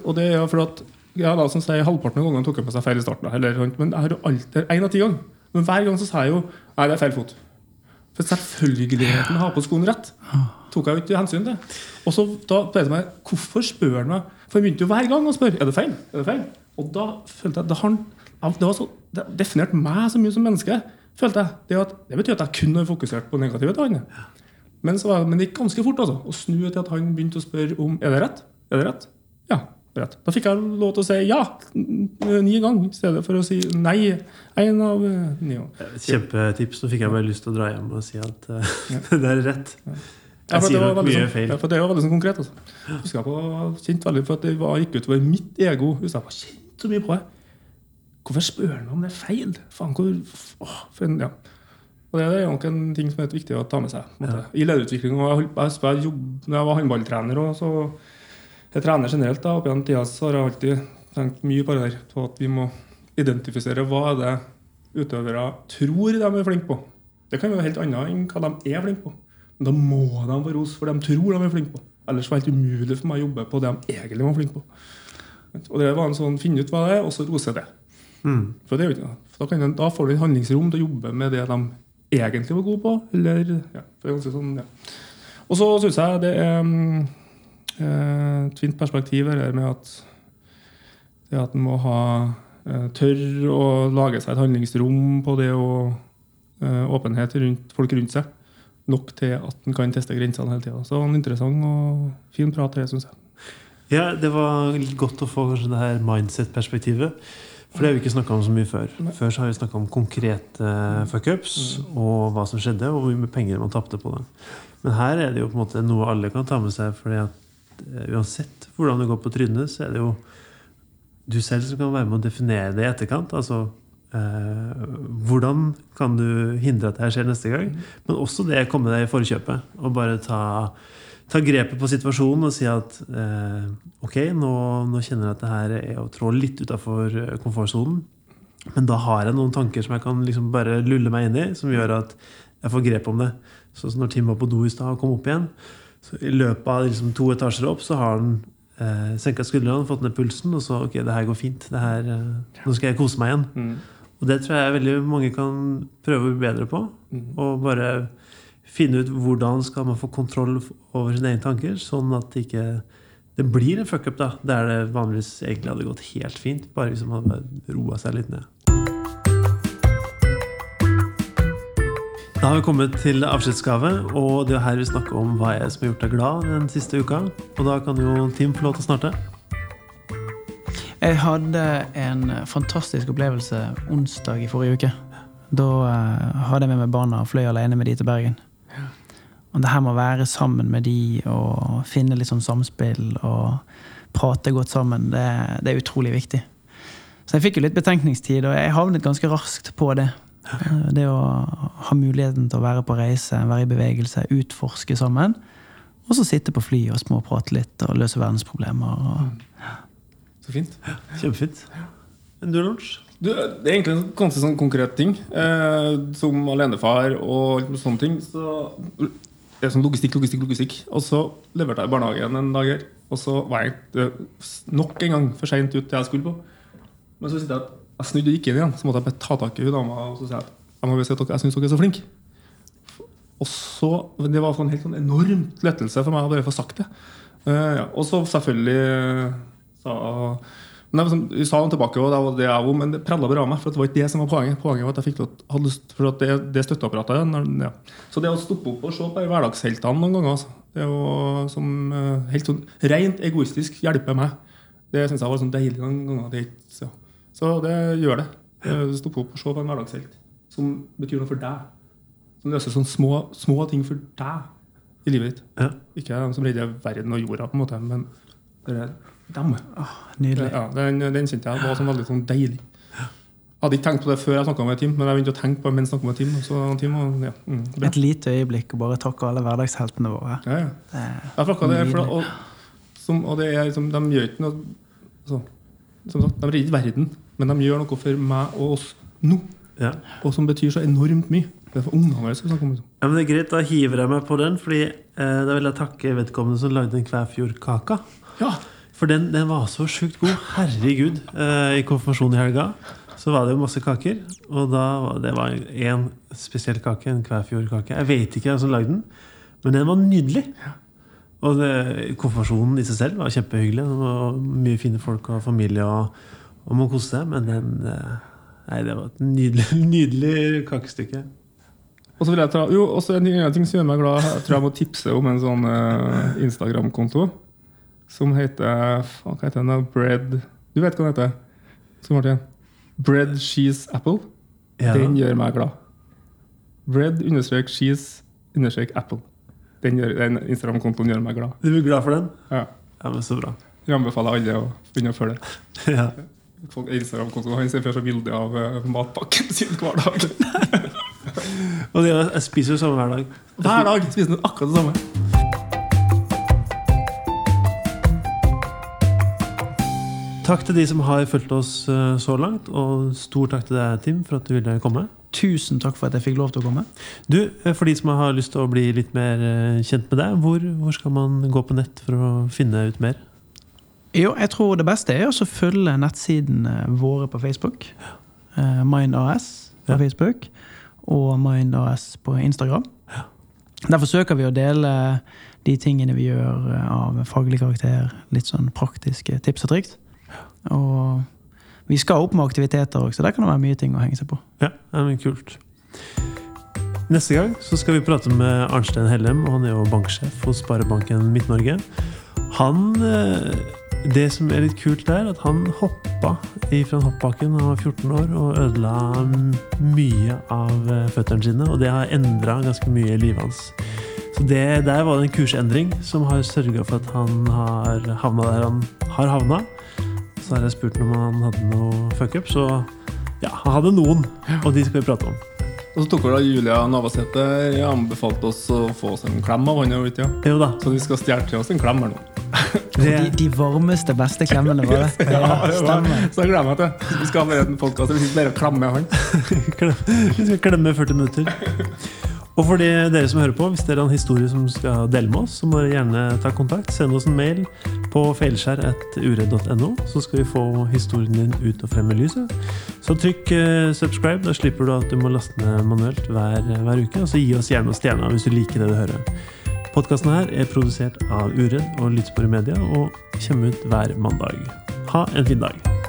Og det er jo for at ja, da, som sier, Halvparten av gangene tok jeg på seg feil i starten. Eller, men jeg har jo alltid en av ti ganger. Men hver gang så sa jeg jo nei, det er feil fot. For selvfølgeligheten å ha på skoen rett tok jeg jo ikke hensyn til. Og så da ble det meg, Hvorfor spør han meg? For jeg begynte jo hver gang å spørre er det feil. Er det feil? Og da følte jeg har, det var så det definerte meg så mye som menneske. følte jeg. Det, at, det betyr at jeg kun har fokusert på negativet til han. Men, så var, men det gikk ganske fort altså, å snu til at han begynte å spørre om er det rett. Er det rett? Ja. Det er rett. Da fikk jeg lov til å si ja n- ni ganger, i stedet for å si nei én av eh, ni ganger. Kjempetips. Nå fikk jeg bare lyst til å dra hjem og si at ja. *laughs* det er rett. Ja, Jeg sier det nok mye sånn, feil. ja, for det var veldig sånn konkret. Altså. Husker jeg på, kjent veldig for at det var, gikk utover mitt ego. Jeg var kjent så mye på det. Hvorfor spør han om det er feil? Faen, hvor, åh, for en, ja. Og det er nok en ting som er viktig å ta med seg. Ja. I lederutvikling. Og jeg, jeg, jeg, jeg, jobb, når jeg var håndballtrener, og så jeg trener generelt, da, opp gjennom tida, så har jeg alltid tenkt mye på det der. På at vi må identifisere hva er det utøvere tror de er flinke på. Det kan være helt annet enn hva de er flinke på. Men da må de få ros for det de tror de er flinke på. Ellers var det helt umulig for meg å jobbe på det de egentlig var flinke på. Og det var en sånn, Finne ut hva det er, og så rose det. Mm. For, det er jo ikke, noe. for da, da får du handlingsrom til å jobbe med det de egentlig var gode på. Eller, ja, for det er ganske sånn, ja. Og så syns jeg det er et fint perspektiv her med at det at en må ha tørr tørre å lage seg et handlingsrom på det og eh, åpenhet rundt folk rundt seg. Nok til at en kan teste grensene hele tida. Så en interessant og fin prat, det syns jeg. Ja, det var godt å få kanskje det her mindset-perspektivet. For det har vi ikke snakka om så mye før. Før så har vi snakka om konkrete fuckups og hva som skjedde, og hvor mye penger man tapte på det. Men her er det jo på en måte noe alle kan ta med seg, fordi at eh, uansett hvordan det går på trynet, så er det jo du selv som kan være med å definere det i etterkant. Altså eh, hvordan kan du hindre at det her skjer neste gang? Men også det å komme deg i forkjøpet og bare ta ta grepet på situasjonen og si at eh, ok, nå, nå kjenner jeg at det her er å trå litt utafor komfortsonen. Men da har jeg noen tanker som jeg kan liksom bare lulle meg inn i, som gjør at jeg får grep om det. Sånn som når Tim var på do i stad og kom opp igjen, Så I løpet av liksom to etasjer opp så har han eh, senka skuldrene, fått ned pulsen, og så ok, det her går fint. Det her, eh, nå skal jeg kose meg igjen. Mm. Og det tror jeg veldig mange kan prøve å bli bedre på. Mm. Og bare finne ut hvordan skal man få kontroll over sine egne tanker, sånn at det ikke det blir en fuckup, da. Der det vanligvis egentlig hadde gått helt fint. Bare hvis man hadde roa seg litt ned. Da har vi kommet til avskjedsgave, og det er her vi snakker om hva jeg som har gjort deg glad den siste uka. Og da kan jo Tim få lov til å starte. Jeg hadde en fantastisk opplevelse onsdag i forrige uke. Da eh, hadde jeg med meg barna og fløy alene med de til Bergen. Og det her med å være sammen med de og finne litt sånn samspill og prate godt sammen, det, det er utrolig viktig. Så jeg fikk jo litt betenkningstid, og jeg havnet ganske raskt på det. Eh, Det å ha muligheten til å være på reise, være i bevegelse, utforske sammen. Og så sitte på flyet og småprate litt og løse verdensproblemer. Og Så fint. Kjempefint. Men du, Lars? Du, det er egentlig en ganske sånn konkret ting. Eh, som alenefar og sånne ting. Så det er sånn logistikk, logistikk, logistikk. Og så leverte jeg i barnehagen en dag her. Og så var jeg eh, nok en gang for seint ut til jeg skulle på. Men så sitter jeg jeg snudde og gikk inn igjen. Så måtte jeg ta tak i hun dama og så si at jeg må si at jeg syns dere er så flinke. Og så, Det var en helt sånn enormt lettelse for meg å bare få sagt det. Uh, ja. Og så selvfølgelig eh, sa men jeg, var sånn, sa han tilbake, og det var det jeg òg, men det prella bare av meg. for Det var ikke det som var poenget. Poenget var at jeg fikk lov hadde lyst, for at det, det støtteapparatet ja. Så det å stoppe opp og se på hverdagsheltene noen ganger, altså, det jo som eh, helt sånn rent egoistisk hjelper meg, det syns jeg var sånn deilig noen ganger. Det, er ikke- så. det gjør det. på opp og se på en hverdagshelt som betyr noe for deg. Som løser sånne små, små ting for deg i livet ditt. Ja. Ikke de som redder verden og jorda, på en måte, men det er dem. nydelig. Ja, den, den kjente jeg var sånn veldig sånn deilig. Jeg hadde ikke tenkt på det før jeg snakka med Tim, men jeg begynte å tenke på det mens jeg med Tim. Så Tim og, ja, mm. Et lite øyeblikk og bare takke alle hverdagsheltene våre. Ja, ja. Det er det, og, som, og det er liksom, de gjør ikke noe så, Som sagt, de redder ikke verden, men de gjør noe for meg og oss nå. Ja. Og som betyr så enormt mye. Det er for ungene våre. liksom. Ja, men det er greit, Da hiver jeg meg på den, Fordi eh, da vil jeg takke vedkommende som lagde den Kvæfjordkaka. Ja, For den, den var så sjukt god. Herregud. Eh, I konfirmasjonen i helga så var det jo masse kaker. Og da var det var én spesiell kake, en Kvæfjordkake. Jeg vet ikke hvem som lagde den, men den var nydelig. Og det, konfirmasjonen i seg selv var kjempehyggelig. Var mye fine folk og familie, og, og man koste seg. Men den eh, Nei, det var et nydelig, *laughs* nydelig kakestykke. Og så vil jeg ta, jo, også en ting, som gjør meg glad. Jeg tror jeg må tipse om en sånn uh, Instagram-konto som heter Hva heter den? Bread Du vet hva den heter? Så Martin. Bread cheese apple. Ja. Den gjør meg glad. Bread understrek cheese understrek apple. Den, den Instagram-kontoen gjør meg glad. Du blir glad for den? Ja. Ja, men Så bra. Jeg anbefaler alle å begynne å følge det. *laughs* Ja. Instagram-kontoen hans for seg bilde av uh, matpakken sin hver dag. *laughs* Og det, jeg spiser jo samme hver dag. Hver dag spiser du akkurat det samme. Takk til de som har fulgt oss eh, så langt, og stor takk til deg, Tim, for at du ville komme. Tusen takk for at jeg fikk lov til å komme. Du, eh, For de som har lyst til å bli litt mer eh, kjent med deg, hvor, hvor skal man gå på nett for å finne ut mer? Jo, jeg tror det beste er å følge nettsidene våre på Facebook. Mind.as Mind AS på Ja. Facebook og Mind AS på Instagram. Der forsøker vi å dele de tingene vi gjør eh, av faglig karakter. Litt sånn praktiske tips og triks. Og vi skal opp med aktiviteter òg, så der kan det være mye ting å henge seg på. Ja, ja men Kult. Neste gang så skal vi prate med Arnstein Hellem, og han er jo banksjef hos Sparebanken Midt-Norge. Han eh, Det som er litt kult der, at han hoppa fra hoppbakken da han var 14 år og ødela mye av eh, føttene sine, og det har endra ganske mye i livet hans. Så det, Der var det en kursendring som har sørga for at han har havna der han har havna. Så har jeg spurt om han hadde noe fuckup, så ja, han hadde noen, og de skal vi prate om. Og så tok vel da Julia Navarsete anbefalte oss å få oss en klem av han. ja? Jo da. Så vi skal stjele til oss en klem her nå. *laughs* De, de varmeste, beste klemmene våre. Ja, stemmer. Så jeg gleder meg til Vi skal ha med en podkast der vi sitter bare og klemmer han. *laughs* vi skal klemme 40 minutter. *laughs* Og for de, dere som hører på, hvis dere har en historie som skal dele med oss, så må dere gjerne ta kontakt. Send oss en mail på feilskjær.uredd.no, så skal vi få historien din ut og frem i lyset. Så trykk uh, subscribe, da slipper du at du må laste ned manuelt hver, hver uke. Og så gi oss gjerne stjerner hvis du liker det du hører. Podkasten her er produsert av Uredd og Lytespor i Media og kommer ut hver mandag. Ha en fin dag.